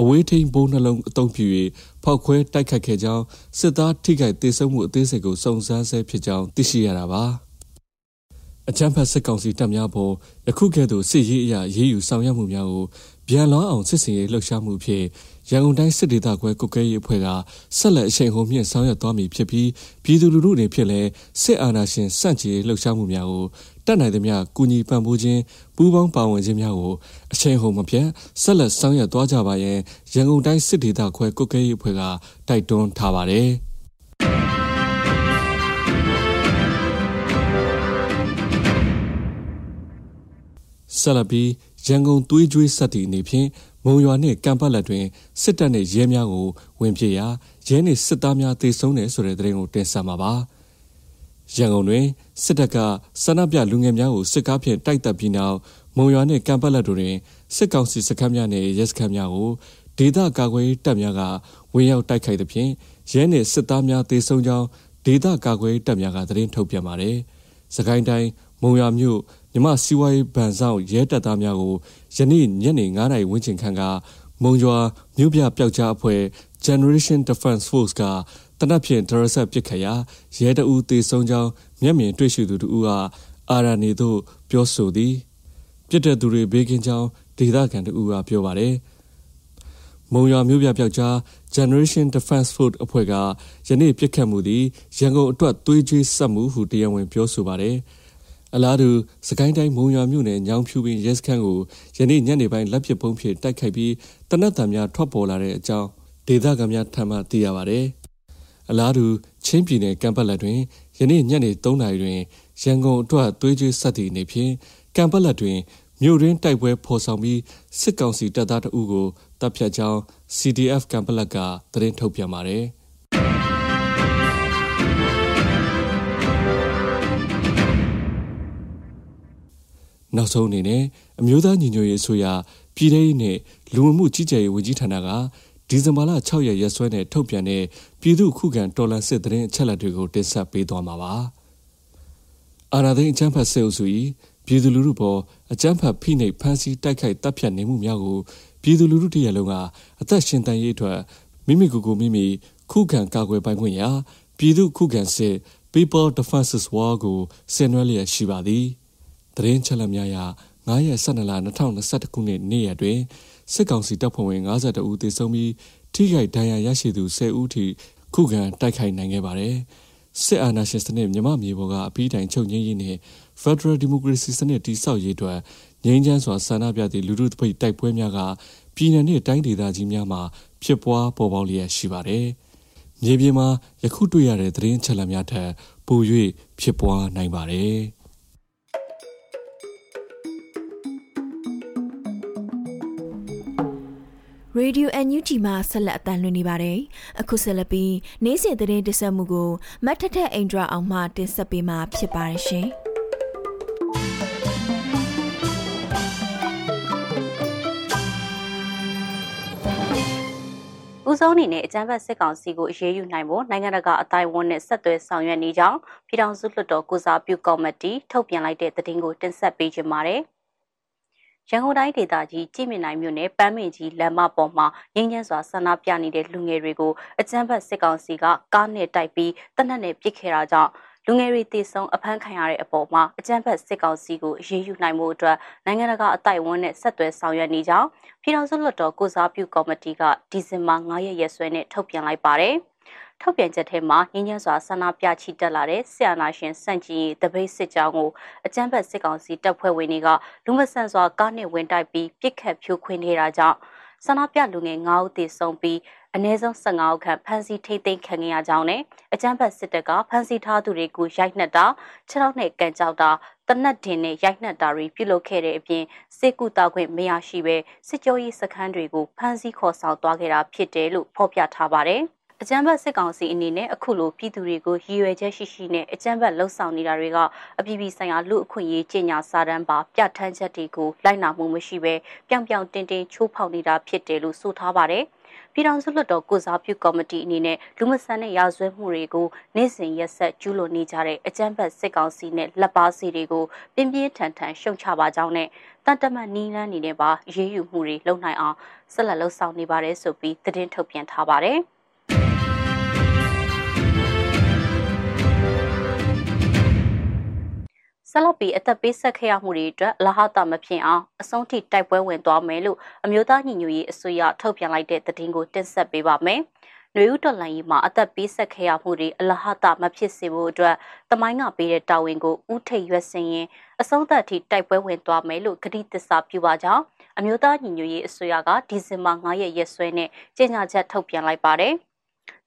အဝေးထိန်ဘုံနှလုံးအုံပြု၍ဖောက်ခွဲတိုက်ခတ်ခဲ့ကြောင်းစစ်သားထိခိုက်ဒေဆုံးမှုအသေးစိတ်ကိုစုံစမ်းဆဲဖြစ်ကြောင်းသိရှိရတာပါအချမ်းဖတ်စစ်ကောင်စီတပ်များပေါ်ယခုကဲ့သို့စစ်ရေးအရာရေးယူဆောင်ရွက်မှုများကိုဗျံလောင်းအောင်စစ်စင်ရေးလှုပ်ရှားမှုဖြင့်ရန်ကုန်တိုင်းစစ်ဒေသခွဲကုကဲရေးအဖွဲ့ကဆက်လက်အချိန်ဟုန်မြင့်ဆောင်ရွက်သွားမည်ဖြစ်ပြီးပြည်သူလူထုအနေဖြင့်လည်းစစ်အာဏာရှင်စန့်ကျင်ရေးလှုပ်ရှားမှုများကို တတ်နိုင်သမျှကူညီပံ့ပိုးခြင်းပူးပေါင်းပါဝင်ခြင်းများကိုအချိန်ဟုန်မပြတ်ဆက်လက်ဆောင်ရွက်သွားကြပါရန်ရန်ကုန်တိုင်းစစ်ဒေသခွဲကုကဲရေးအဖွဲ့ကတိုက်တွန်းထားပါတယ်ဆလဘီရန်ကုန်သွေးကြွေးဆက်သည့်အနေဖြင့်မုံရွာနှင့်ကံပတ်လက်တွင်စစ်တပ်နှင့်ရဲများကိုဝင်ပြေရာရဲနှင့်စစ်သားများတေဆုံးတယ်ဆိုတဲ့သတင်းကိုတင်ဆက်မှာပါ။ ရန်ကုန်တွင်စစ်တပ်ကဆန္ဒပြလူငယ်များကိုစစ်ကားဖြင့်တိုက်တပ်ပြီးနောက်မုံရွာနှင့်ကံပတ်လက်တို့တွင်စစ်ကောင်စီစခန်းများနှင့်ရဲစခန်းများကိုဒေသကာကွယ်ရေးတပ်များကဝင်ရောက်တိုက်ခိုက်သဖြင့်ရဲနှင့်စစ်သားများတေဆုံးကြောင်းဒေသကာကွယ်ရေးတပ်များကသတင်းထုတ်ပြန်ပါတယ်။စကိုင်းတိုင်းမုံရွာမြို့မြမစီဝိုင်းဗန်ဆောင်ရဲတပ်သားများကိုယနေ့ညနေ9:00နာရီဝန်းကျင်ခန့်ကမုံရွာမြို့ပြပျောက်ကြားအဖွဲ့ Generation Defense Force က တနက်ဖြန်ဒရဆက်ပစ်ခတ်ရာရဲတအူးတေဆုံးကြောင်းမျက်မြင်တွေ့ရှိသူတို့ကအာရနေသို့ပြောဆိုသည်ပြစ်တဲ့သူတွေဘေးကင်းကြောင်းဒေသခံတို့ကပြောပါတယ်မုံရွာမြို့ပြပျောက်ကြား Generation Defense Force အဖွဲ့ကယနေ့ပြစ်ခတ်မှုသည်ရန်ကုန်အတွက်သွေးကြွေးဆက်မှုဟုတရားဝင်ပြောဆိုပါတယ်။အလားတူစကိုင်းတိုင်းမုံရွာမြို့နယ်ညောင်ဖြူပင်ရဲစခန်းကိုယနေ့ညနေပိုင်းလက်ပစ်ပုံးဖြင့်တိုက်ခိုက်ပြီးတနက်တံများထွက်ပေါ်လာတဲ့အကြောင်းဒေသခံများထံမှသိရပါဗျ။ အလားတူချင်းပြည်နယ်ကံပတ်လက်တွင်ယနေ့ညနေ3နာရီတွင်ရန်ကုန်အတွက်သွေးကြွေးဆက်သည့်အနေဖြင့်ကံပတ်လက်တွင်မြို့ရင်းတိုက်ပွဲဖော်ဆောင်ပြီးစစ်ကောင်စီတပ်သားတအုပ်ကိုတပ်ဖြတ်ကြောင်း CDF ကံပလက်ကသတင်းထုတ်ပြန်ပါတယ်။နောက်ဆုံးအနေနဲ့အမျိုးသားညီညွတ်ရေးအစိုးရပြည်ထောင်စုနဲ့လူဝင်မှုကြီးကြပ်ရေးဝန်ကြီးဌာနက ဒီဇင်ဘာလ6ရက်ရက်စွဲနဲ့ထုတ်ပြန်တဲ့ပြည်သူ့ခုခံတော်လှန်စစ်တရင်အချက်လက်တွေကိုတင်ဆက်ပေးသွားမှာပါ။အာဏာသိမ်းအကြမ်းဖက်စစ်အုပ်စု၏ပြည်သူလူထုပေါ်အကြမ်းဖက်ဖိနှိပ်ဖမ်းဆီးတိုက်ခိုက်တပ်ဖြတ်နေမှုများကိုပြည်သူလူထုတရလုံးကအသက်ရှင်တန်ရေးအတွက်မိမိကိုယ်ကိုမိမိခုခံကာကွယ်ပိုင်ခွင့်ရာပြည်သူခုခံစစ် People Defenses War ကိုဆင်နွှဲလျက်ရှိပါသည်။သတင်းချက်လက်များအရ9ရက်12လ2021ခုနှစ်နေ့ရက်တွင် စစ်ကောင်စီတပ်ဖွဲ့ဝင်52ဦးသေဆုံးပြီးထိခိုက်ဒဏ်ရာရရှိသူ10ဦးထိခုခံတိုက်ခိုက်နိုင်ခဲ့ပါတယ်။စစ်အာဏာရှင်စနစ်မြမမြေပေါ်ကအပြီးတိုင်ချုပ်ငြိမ်းရေးနဲ့ Federal Democracy စနစ်တည်ဆောက်ရေးအတွက်ငြိမ်းချမ်းစွာဆန္ဒပြသည့်လူထုတပိတ်တိုက်ပွဲများကပြည်내နဲ့တိုင်းဒေသကြီးများမှာဖြစ်ပွားပေါ်ပေါက်လျက်ရှိပါတယ်။မြေပြင်မှာယခုတွေ့ရတဲ့သတင်းချက်လက်များထက်ပို၍ဖြစ်ပွားနိုင်ပါတယ်။ Radio NUG မှာဆက်လက်အသံလွှင့်နေပါတယ်။အခုဆက်လက်ပြီးနေ့စဉ်သတင်းတင်ဆက်မှုကိုမတ်ထထအိန္ဒြာအောင်မှတင်ဆက်ပေးမှာဖြစ်ပါတယ်ရှင်။ဦးဆုံးအနေနဲ့အကြမ်းဖက်စစ်ကောင်စီကိုအရေးယူနိုင်ဖို့နိုင်ငံတကာအတိုင်းအဝန်နဲ့ဆက်သွယ်ဆောင်ရွက်နေကြောင်းပြည်ထောင်စုလွှတ်တော်ကုစားပြုကော်မတီထုတ်ပြန်လိုက်တဲ့သတင်းကိုတင်ဆက်ပေးကြပါမယ်။ ရန်ကုန်တိုင်းဒေသကြီးကြည်မြင့်နိုင်မြို့နယ်ပန်းမင်ကြီးလမ်းမပေါ်မှာငင်းညံ့စွာဆန္ဒပြနေတဲ့လူငယ်တွေကိုအကြမ်းဖက်စစ်ကောင်စီကကားနဲ့တိုက်ပြီးတနက်နဲ့ပစ်ခဲ့တာကြောင့်လူငယ်တွေတေဆုံးအဖမ်းခံရတဲ့အပေါ်မှာအကြမ်းဖက်စစ်ကောင်စီကိုအရေးယူနိုင်မှုအတွက်နိုင်ငံတကာအတိုက်အဝန်းနဲ့ဆက်သွယ်ဆောင်ရွက်နေကြောင်းပြည်ထောင်စုလွှတ်တော်ကုစားပြုကော်မတီကဒီဇင်ဘာ9ရက်ရက်စွဲနဲ့ထုတ်ပြန်လိုက်ပါတယ်။ ထုတ်ပြန်ချက်ထဲမှာငင်းညမ်းစွာဆန္ဒပြချီတက်လာတဲ့ဆီယနာရှင်စန့်ကျင်တပိတ်စစ်ကြောင်းကိုအကြမ်းဖက်စစ်ကောင်စီတပ်ဖွဲ့ဝင်တွေကလူမဆန်စွာကားနဲ့ဝင်တိုက်ပြီးပစ်ခတ်ဖြိုခွင်းနေတာကြောင့်ဆန္ဒပြလူငယ်9ဦးသေဆုံးပြီးအနည်းဆုံး15ဦးခန့်ဖမ်းဆီးထိသိမ်းခံရကြောင်းနဲ့အကြမ်းဖက်စစ်တပ်ကဖမ်းဆီးထားသူတွေကိုရိုက်နှက်တာခြေထောက်နဲ့ကန်ကြောက်တာတနတ်တင်နဲ့ရိုက်နှက်တာတွေပြုလုပ်ခဲ့တဲ့အပြင်စစ်ကူတာခွင့်မရရှိဘဲစစ်ကြောရေးစခန်းတွေကိုဖမ်းဆီးခေါ်ဆောင်သွားခဲ့တာဖြစ်တယ်လို့ဖော်ပြထားပါတယ်။ အကြမ်းဖက်စစ်ကောင်စီအနေနဲ့အခုလိုပြည်သူတွေကိုရည်ရွယ်ချက်ရှိရှိနဲ့အကြမ်းဖက်လှုပ်ဆောင်နေတာတွေကအပြည်ပြည်ဆိုင်ရာလူအခွင့်အရေးကြေညာစာတမ်းပါပြဋ္ဌာန်းချက်တွေကိုလိုက်နာမှုမရှိဘဲပြောင်ပြောင်တင်းတင်းချိုးဖောက်နေတာဖြစ်တယ်လို့ဆိုထားပါတယ်။ပြည်ထောင်စုလွှတ်တော်ကိုစားပြုကော်မတီအနေနဲ့လူမဆန်တဲ့ရာဇဝတ်မှုတွေကိုနေ့စဉ်ရက်ဆက်ကျူးလွန်နေကြတဲ့အကြမ်းဖက်စစ်ကောင်စီနဲ့လက်ပါစီတွေကိုပြင်းပြင်းထန်ထန်ရှုံချပါကြောင်းနဲ့တန်တမတ်နီးလန်းနေနဲ့ပါရေးယူမှုတွေလုပ်နိုင်အောင်ဆက်လက်လှုပ်ဆောင်နေပါတယ်ဆိုပြီးသတင်းထုတ်ပြန်ထားပါတယ်။ ဆက်လက်ပြီးအသက်ပေးဆက်ခဲ့ရမှုတွေအတွက်လဟတာမဖြစ်အောင်အဆုံးထိတိုက်ပွဲဝင်သွားမယ်လို့အမျိုးသားညီညွတ်ရေးအစိုးရထုတ်ပြန်လိုက်တဲ့သတင်းကိုတင်ဆက်ပေးပါမယ်။နှွေဦးတော်လိုင်းကြီးမှာအသက်ပေးဆက်ခဲ့ရမှုတွေအလဟတာမဖြစ်စေဖို့အတွက်တမိုင်းကပေးတဲ့တာဝန်ကိုဥထိတ်ရွက်စင်ရင်အဆုံးသတ်ထိတိုက်ပွဲဝင်သွားမယ်လို့ကတိသစ္စာပြုပါကြောင်းအမျိုးသားညီညွတ်ရေးအစိုးရကဒီဇင်ဘာ9ရက်ရက်စွဲနဲ့ကြေညာချက်ထုတ်ပြန်လိုက်ပါတယ်။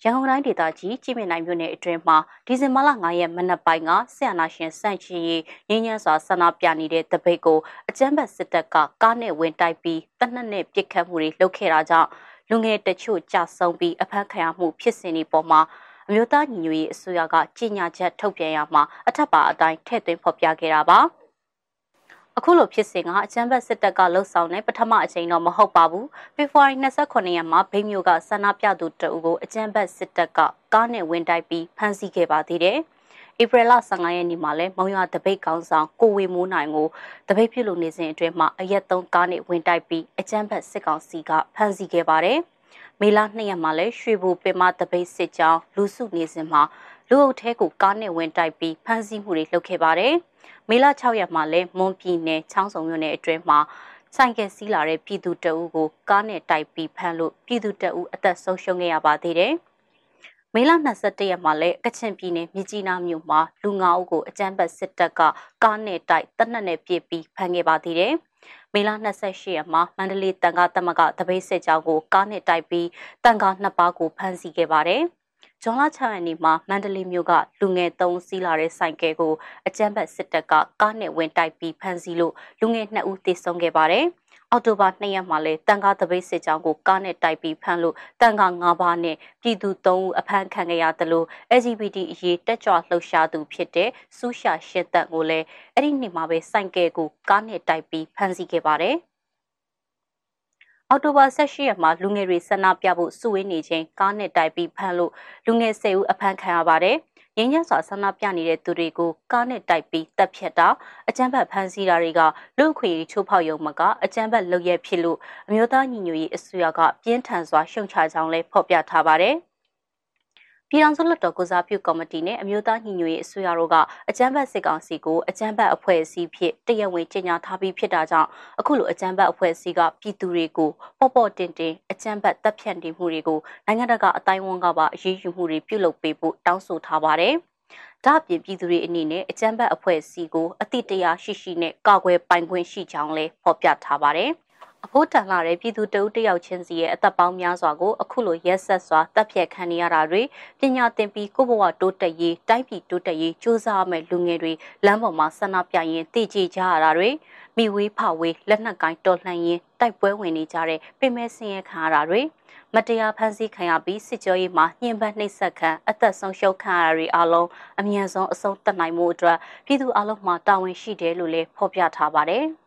ရန်ကုန်တိုင်းဒေသကြီးကြည်မြင့်နိုင်မြို့နယ်အတွင်းမှာဒီဇင်ဘာလ9ရက်မနက်ပိုင်းကဆရာနာရှင်စန့်ချီရေးငင်းညံစွာဆန္ဒပြနေတဲ့တပိတ်ကိုအကြမ်းဖက်စစ်တပ်ကကားနဲ့ဝင်တိုက်ပြီးတနက်နဲ့ပစ်ခတ်မှုတွေလုပ်ခဲ့တာကြောင့်လူငယ်တချို့ကြဆုံးပြီးအဖမ်းခံရမှုဖြစ်စဉ်ဒီပေါ်မှာအမျိုးသားညီညွတ်ရေးအစိုးရကကြီးညာချက်ထုတ်ပြန်ရမှာအထက်ပါအတိုင်းထည့်သွင်းဖော်ပြခဲ့တာပါ။ အခုလိုဖြစ်စဉ်ကအကြမ်းဖက်စစ်တပ်ကလှုပ်ဆောင်တဲ့ပထမအချိန်တော့မဟုတ်ပါဘူးဖေဖော်ဝါရီ28ရက်မှာဗိမ်းမျိုးကဆန္ဒပြသူတအုပ်ကိုအကြမ်းဖက်စစ်တပ်ကကားနဲ့ဝင်တိုက်ပြီးဖမ်းဆီးခဲ့ပါသေးတယ်ဧပြီလ15ရက်နေ့မှာလဲမုံရွာတပိတ်ကောင်းဆောင်ကိုဝေမိုးနိုင်ကိုတပိတ်ပြုလုပ်နေစဉ်အတွင်းမှာအရက်သုံးကားနဲ့ဝင်တိုက်ပြီးအကြမ်းဖက်စစ်ကောင်စီကဖမ်းဆီးခဲ့ပါတယ်မေလ2ရက်မှာလဲရွှေဘူပင်မတပိတ်စစ်ကြောင်းလူစုနေစဉ်မှာလူအုပ်ထဲကိုကားနဲ့ဝင်တိုက်ပြီးဖမ်းဆီးမှုတွေလုပ်ခဲ့ပါတယ်။ မေလ6ရက်မှာလဲမွန်ပြည်နယ်ချောင်းစုံမြို့နယ်အတွင်းမှာဆိုင်ကယ်စီးလာတဲ့ပြည်သူတအုပ်ကိုကားနဲ့တိုက်ပြီးဖမ်းလို့ပြည်သူတအုပ်အသက်ဆုံးရှုံးခဲ့ရပါသေးတယ်။မေလ21ရက်မှာလည်းကချင်ပြည်နယ်မြကြီးနားမြို့မှာလူငါအုပ်ကိုအကြမ်းဖက်စစ်တပ်ကကားနဲ့တိုက်တနက်နဲ့ပြစ်ပြီးဖမ်းခဲ့ပါသေးတယ်။မေလ28ရက်မှာမန္တလေးတန်ခါသမကတပိတ်စစ်ကြောင်းကိုကားနဲ့တိုက်ပြီးတန်ခါနှစ်ပါးကိုဖမ်းဆီးခဲ့ပါတယ်။ ဂျွန်လ6ရက်နေ့မှာမန္တလေးမြို့ကလူငယ်3စီးလာတဲ့ဆိုင်ကယ်ကိုအကြမ်းဖက်စစ်တပ်ကကားနဲ့ဝင်တိုက်ပြီးဖမ်းဆီးလို့လူငယ်2ဦးသေဆုံးခဲ့ပါတယ်။အောက်တိုဘာ2ရက်မှာလဲတန်ကားတပိတ်စစ်ကြောင်းကိုကားနဲ့တိုက်ပြီးဖမ်းလို့တန်ကား9ပါးနဲ့ပြည်သူ3ဦးအဖမ်းခံခဲ့ရတယ်လို့ LGBT အရေးတက်ကြွလှုပ်ရှားသူဖြစ်တဲ့စူးရှာရှစ်သက်ကိုလည်းအဲ့ဒီနေ့မှာပဲဆိုင်ကယ်ကိုကားနဲ့တိုက်ပြီးဖမ်းဆီးခဲ့ပါတယ်။ အောက်တိုဘာ18ရက်မှာလူငယ်တွေဆန္ဒပြဖို့စုဝေးနေချိန်ကားနဲ့တိုက်ပြီးဖမ်းလို့လူငယ်10ဦးအဖမ်းခံရပါတယ်။ငင်းညံ့စွာဆန္ဒပြနေတဲ့သူတွေကိုကားနဲ့တိုက်ပြီးတပ်ဖြတ်တာအကြမ်းဖက်ဖမ်းဆီးတာတွေကလူ့အခွင့်အရေးချိုးဖောက်ရုံမကအကြမ်းဖက်လုပ်ရဖြစ်လို့အမျိုးသားညီညွတ်ရေးအစိုးရကပြင်းထန်စွာရှုံချကြောင်းလည်းဖော်ပြထားပါတယ်။ ပြည်ထောင်စုလွှတ်တော်ကိုစားပြုကော်မတီနဲ့အမျိုးသားညီညွတ်ရေးအစိုးရတို့ကအကြမ်းဖက်စစ်ကောင်စီကိုအကြမ်းဖက်အဖွဲ့အစည်းဖြစ်တရဝင်ကြေညာထားပြီးဖြစ်တာကြောင့်အခုလိုအကြမ်းဖက်အဖွဲ့အစည်းကပြည်သူတွေကိုပေါ့ပေါ့တင်တင်အကြမ်းဖက်တပ်ဖြတ်နေမှုတွေကိုနိုင်ငံတကာအတိုင်းအဝန်ကပါအရေးယူမှုတွေပြုလုပ်ပေးဖို့တောင်းဆိုထားပါတယ်။ဒါ့အပြင်ပြည်သူတွေအနေနဲ့အကြမ်းဖက်အဖွဲ့အစည်းကိုအတိတရားရှိရှိနဲ့ကာကွယ်ပိုင်ခွင့်ရှိကြောင်းလည်းဖော်ပြထားပါတယ်။ အဖို့တန်လာတဲ့ပြည်သူတအုပ်တယောက်ချင်းစီရဲ့အသက်ပေါင်းများစွာကိုအခုလိုရက်ဆက်စွာတပ်ဖြတ်ခံနေရတာတွေပညာသင်ပြီးကိုဘဝတိုးတက်ရေးတိုင်းပြည်တိုးတက်ရေးစ조사ရမယ့်လူငယ်တွေလမ်းပေါ်မှာဆန္ဒပြရင်းတည်ကြည်ကြရတာတွေမိဝေးဖဝေးလက်နက်ကိုင်းတော်လှန်ရင်တိုက်ပွဲဝင်နေကြတဲ့ပင်မဲဆင်းရဲခံရတာတွေမတရားဖန်ဆီးခံရပြီးစစ်ကြောရေးမှာညှဉ်းပန်းနှိပ်စက်ခံအသက်ဆုံးရှုံးခံရတာတွေအလုံးအမြန်ဆုံးအဆုံးသတ်နိုင်မှုအတွက်ပြည်သူအလုံးမှာတာဝန်ရှိတယ်လို့လည်းဖော်ပြထားပါတယ်။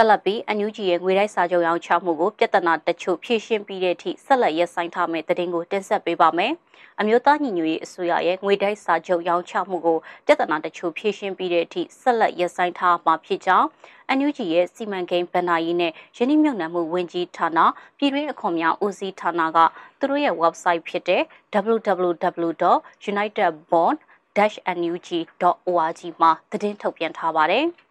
ဆက်လက်ပြီးအန်ယူဂျီရဲ့ငွေတိုက်စာချုပ်ရောင်းချမှုကိုပြဿနာတချို့ဖြေရှင်းပြီးတဲ့အထိဆက်လက်ရပ်ဆိုင်းထားမယ့်သတင်းကိုတင်ဆက်ပေးပါမယ်။အမျိုးသားညီညွတ်ရေးအစိုးရရဲ့ငွေတိုက်စာချုပ်ရောင်းချမှုကိုပြဿနာတချို့ဖြေရှင်းပြီးတဲ့အထိဆက်လက်ရပ်ဆိုင်းထားမှာဖြစ်ကြောင်းအန်ယူဂျီရဲ့စီမံကိန်းဗဏ္ဍာရေးနဲ့ယင်းနှမြုံနယ်မှုဝန်ကြီးဌာနပြည်တွင်းအခွန်များဦးစီးဌာနကသူတို့ရဲ့ website ဖြစ်တဲ့ www.unitedbond-nug.org မှာသတင်းထုတ်ပြန်ထားပါတယ်။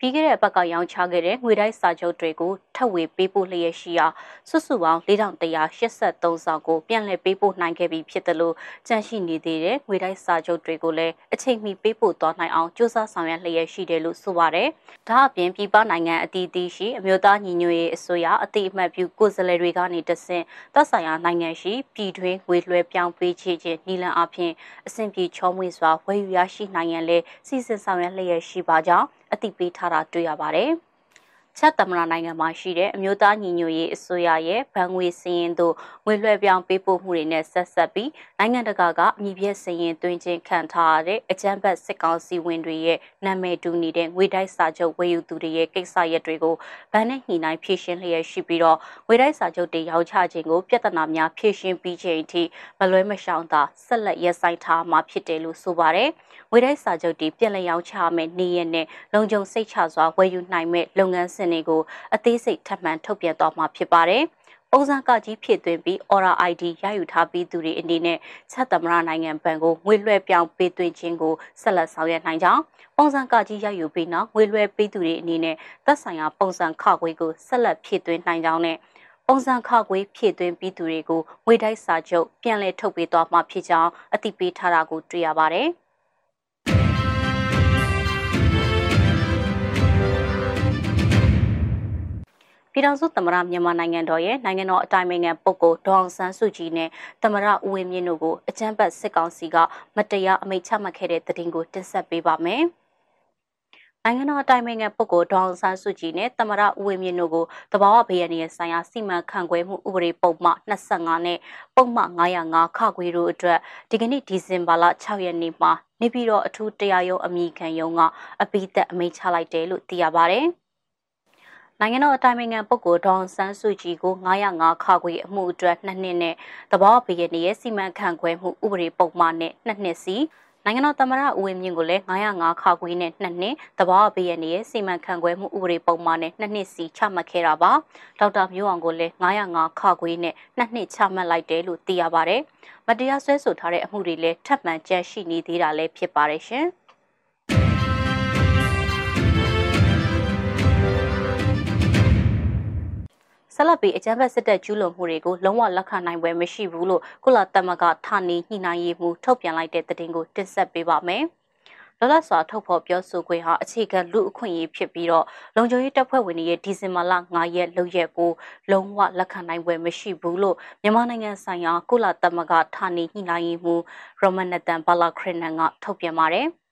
ပြီးခဲ့တဲ့အပတ်ကရောင်းချခဲ့တဲ့ငွေတိုက်စာချုပ်တွေကိုထပ်ဝေပေးပို့လျက်ရှိရာစုစုပေါင်း4183ဆောင်ကိုပြန်လည်ပေးပို့နိုင်ခဲ့ပြီဖြစ်တယ်လို့ကြန့်ရှိနေသေးတဲ့ငွေတိုက်စာချုပ်တွေကိုလည်းအချိန်မီပေးပို့သွားနိုင်အောင်စ조사ဆောင်ရွက်လျက်ရှိတယ်လို့ဆိုပါတယ်။ဒါအပြင်ပြည်ပနိုင်ငံအသီးသီးရှိအမျိုးသားညီညွတ်ရေးအစိုးရအတိအမှတ်ပြုကိုယ်စားလှယ်တွေကနေတဆင့်သက်ဆိုင်ရာနိုင်ငံရှိပြည်တွင်းငွေလွှဲပြောင်းပေးချေခြင်းနီလန်အပြင်အဆင့်ပြေချောမွေ့စွာဝယ်ယူရရှိနိုင်ရန်လဲစီစဉ်ဆောင်ရွက်လျက်ရှိပါကြောင်း အသိပေးထားတာတွေ့ရပါတယ်။ ချက်သမရနိုင်ငံမှာရှိတဲ့အမျိုးသားညီညွတ်ရေးအစိုးရရဲ့ဗန်ငွေစည်ရင်တို့ငွေလွှဲပြောင်းပေးပို့မှုတွေနဲ့ဆက်ဆက်ပြီးနိုင်ငံတကာကအမြင့်ပြည့်စည်ရင်တွင်ချင်းခံထားရတဲ့အကြမ်းဖက်စစ်ကောင်စီဝင်တွေရဲ့နာမည်တူနေတဲ့ငွေတိုက်စာချုပ်ဝယ်ယူသူတွေရဲ့ကိစ္စရပ်တွေကိုဗန်နဲ့ညှိနှိုင်းဖြေရှင်းလျက်ရှိပြီးတော့ငွေတိုက်စာချုပ်တွေရောင်းချခြင်းကိုပြဿနာများဖြေရှင်းပြီးချိန်အထိမလွဲမရှောင်သာဆက်လက်ရပ်ဆိုင်းထားမှာဖြစ်တယ်လို့ဆိုပါတယ်။ငွေတိုက်စာချုပ်တွေပြည်လည်ရောင်းချမယ်နေရနဲ့လုံခြုံစိတ်ချစွာဝယ်ယူနိုင်မဲ့လုပ်ငန်းစဉ်တွေကိုအသေးစိတ်ထပ်မံထုတ်ပြန်သွားမှာဖြစ်ပါတယ်။ပုံစံကကြီးဖြစ်သွင်းပြီး Aura ID ရယူထားပြီးသူတွေအနေနဲ့ချက်သမရနိုင်ငံဘဏ်ကိုငွေလွှဲပြောင်းပေးသွင်းခြင်းကိုဆက်လက်ဆောင်ရွက်နိုင်ကြောင်းပုံစံကကြီးရယူပြီးနောက်ငွေလွှဲပေးသူတွေအနေနဲ့သက်ဆိုင်ရာပုံစံခခွေးကိုဆက်လက်ဖြည့်သွင်းနိုင်ကြောင်းနဲ့ပုံစံခခွေးဖြည့်သွင်းပြီးသူတွေကိုငွေတိုက်စာချုပ်ပြန်လည်ထုတ်ပေးသွားမှာဖြစ်ကြောင်းအသိပေးထားတာကိုတွေ့ရပါတယ်။ ပြည်ထောင်စုသမ္မတမြန်မာနိုင်ငံတော်ရဲ့နိုင်ငံတော်အတိုင်ပင်ခံပုဂ္ဂိုလ်ဒေါအောင်ဆန်းစုကြည်နဲ့သမ္မတဦးဝင်းမြင့်တို့ကိုအကြမ်းဖက်စစ်ကောင်စီကမတရားအမိန့်ချမှတ်ခဲ့တဲ့သတင်းကိုတင်ဆက်ပေးပါမယ်။နိုင်ငံတော်အတိုင်ပင်ခံပုဂ္ဂိုလ်ဒေါအောင်ဆန်းစုကြည်နဲ့သမ္မတဦးဝင်းမြင့်တို့ကိုတဘာဝဘေးရန်ရဲ့ဆိုင်ရာစီမံခန့်ခွဲမှုဥပဒေပုံမှ25နဲ့ပုံမှ905ခခွေတို့အတွက်ဒီကနေ့ဒီဇင်ဘာလ6ရက်နေ့မှာနေပြည်တော်အထူးတရားရုံးအမိခံရုံးကအပိသက်အမိန့်ချလိုက်တယ်လို့သိရပါဗျ။ နိုင်ငံတော်အတိုင်ပင်ခံပုဂ္ဂိုလ်ဒေါန်ဆန်းစုကြည်ကို905ခါခွေအမှုအတွက်2နှစ်နဲ့တဘောဘီရဲ့ရဲ့စီမံခန့်ခွဲမှုဥပဒေပုံမှန်နဲ့2နှစ်စီနိုင်ငံတော်သမ္မတဦးဝင်းမြင့်ကိုလည်း905ခါခွေနဲ့2နှစ်တဘောဘီရဲ့ရဲ့စီမံခန့်ခွဲမှုဥပဒေပုံမှန်နဲ့2နှစ်စီချမှတ်ခဲ့တာပါဒေါက်တာမျိုးအောင်ကိုလည်း905ခါခွေနဲ့2နှစ်ချမှတ်လိုက်တယ်လို့သိရပါတယ်မတရားဆွဲဆိုထားတဲ့အမှုတွေလည်းထပ်မံကြန့်ရှိနေသေးတာလည်းဖြစ်ပါတယ်ရှင်။ ဆက်လက်ပြီးအကြမ်းဖက်စစ်တပ်ကျူးလွန်မှုတွေကိုလုံးဝလက်ခံနိုင်ပွဲမရှိဘူးလို့ကုလသမဂ္ဂဌာနေညှိနှိုင်းရေးမှူးထုတ်ပြန်လိုက်တဲ့သတင်းကိုတင်ဆက်ပေးပါမယ်။လောလစွာထုတ်ဖော်ပြောဆိုခွင့်ဟာအခြေခံလူအခွင့်အရေးဖြစ်ပြီးတော့လုံခြုံရေးတပ်ဖွဲ့ဝင်တွေရဲ့ဒီဇင်ဘာလ9ရက်လုပ်ရက်ကိုလုံးဝလက်ခံနိုင်ပွဲမရှိဘူးလို့မြန်မာနိုင်ငံဆိုင်ရာကုလသမဂ္ဂဌာနေညှိနှိုင်းရေးမှူးရိုမန်နတန်ဘာလာခရနန်ကထုတ်ပြန်ပါတယ်။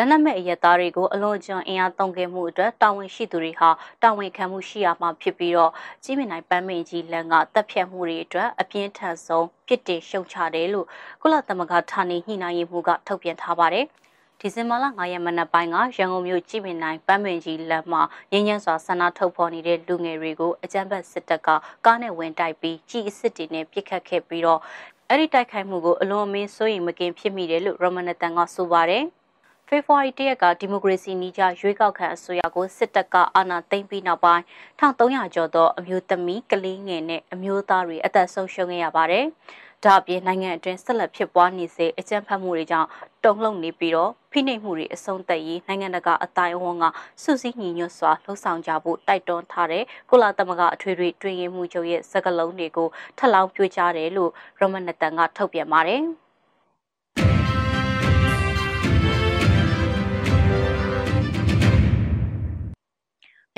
လက်နက်မဲ့အရက်သားတွေကိုအလွန်ကျွံအင်အားသုံးခဲ့မှုအတွက်တာဝန်ရှိသူတွေဟာတာဝန်ခံမှုရှိရမှာဖြစ်ပြီးတော့ကြီးမြင့်နိုင်ပန်းမင်ကြီးလန်ကတပ်ဖြတ်မှုတွေအတွက်အပြင်းထန်ဆုံးပြစ်တင်ရှုံချတယ်လို့ကုလသမဂ္ဂဌာနေညှိနှိုင်းရေးမှူးကထုတ်ပြန်ထားပါတယ်။ဒီဇင်ဘာလ9ရက်မနက်ပိုင်းကရန်ကုန်မြို့ကြည်မြင်နိုင်ပန်းမင်ကြီးလမ်းမှာရင်းရင်းစွာဆန္ဒထုတ်ဖော်နေတဲ့လူငယ်တွေကိုအကြမ်းဖက်စစ်တပ်ကကားနဲ့ဝင်တိုက်ပြီးကြီးအစ်စ်တွေနဲ့ပစ်ခတ်ခဲ့ပြီးတော့အဲ့ဒီတိုက်ခိုက်မှုကိုအလွန်အမင်းစိုးရိမ်မကင်းဖြစ်မိတယ်လို့ရမနတန်ကဆိုပါတယ်။ ဖေဖော်ဝါရီတရက်ကဒီမိုကရေစီနီးကျရွေးကောက်ခံအစိုးရကိုစစ်တပ်ကအာဏာသိမ်းပြီးနောက်ပိုင်း1300ကျော်သောအမျိုးသမီးကလေးငယ်နဲ့အမျိုးသားတွေအသက်ဆုံးရှုံးခဲ့ရပါတယ်။ဒါအပြင်နိုင်ငံအတွင်းဆက်လက်ဖြစ်ပွားနေစေအကြမ်းဖက်မှုတွေကြောင့်တုံ့လုံနေပြီးတော့ဖိနှိပ်မှုတွေအဆုံးသတ်ရေးနိုင်ငံတကာအတိုင်းအဝန်းကစုစည်းညီညွတ်စွာလှုံ့ဆော်ကြဖို့တိုက်တွန်းထားတဲ့ကုလသမဂ္ဂအထွေထွေတွင်ရင်မှုချုပ်ရဲ့စကားလုံးတွေကိုထပ်လောင်းပြောကြားတယ်လို့ရမနတန်ကထုတ်ပြန်ပါတယ်။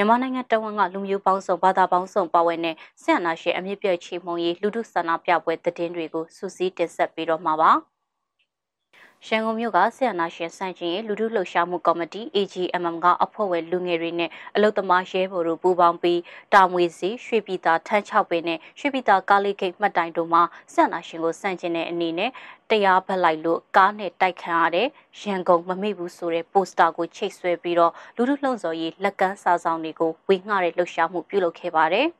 မြန်မာနိုင်ငံတဝန်ကလူမျိုးပေါင်းစုံဘာသာပေါင်းစုံပါဝင်တဲ့ဆင်အနာရှင်အမြင့်ပြည့်ချေမှုန်ရေးလူထုဆန္ဒပြပွဲသတင်းတွေကိုစူးစီးတင်ဆက်ပေးတော့မှာပါ။ ရန်ကုန်မြို့ကဆီယနာရှင်စန့်ကျင်လူထုလှုပ်ရှားမှုကော်မတီ AGMM ကအဖွဲ့ဝင်လူငယ်တွေနဲ့အလုသမားရဲဘော်တို့ပူးပေါင်းပြီးတာမွေစီရွှေပြည်သာထန်း6ပင်နဲ့ရွှေပြည်သာကားလေးဂိတ်မှတ်တိုင်တို့မှာဆီယနာရှင်ကိုစန့်ကျင်တဲ့အနေနဲ့တရားဖက်လိုက်လို့ကားနဲ့တိုက်ခံရတဲ့ရန်ကုန်မမိဘူးဆိုတဲ့ပိုစတာကိုချိတ်ဆွဲပြီးတော့လူထုလှုံ့ဆော်ရေးလက်ကမ်းစာဆောင်တွေကိုဝေငှတဲ့လှုပ်ရှားမှုပြုလုပ်ခဲ့ပါတယ်။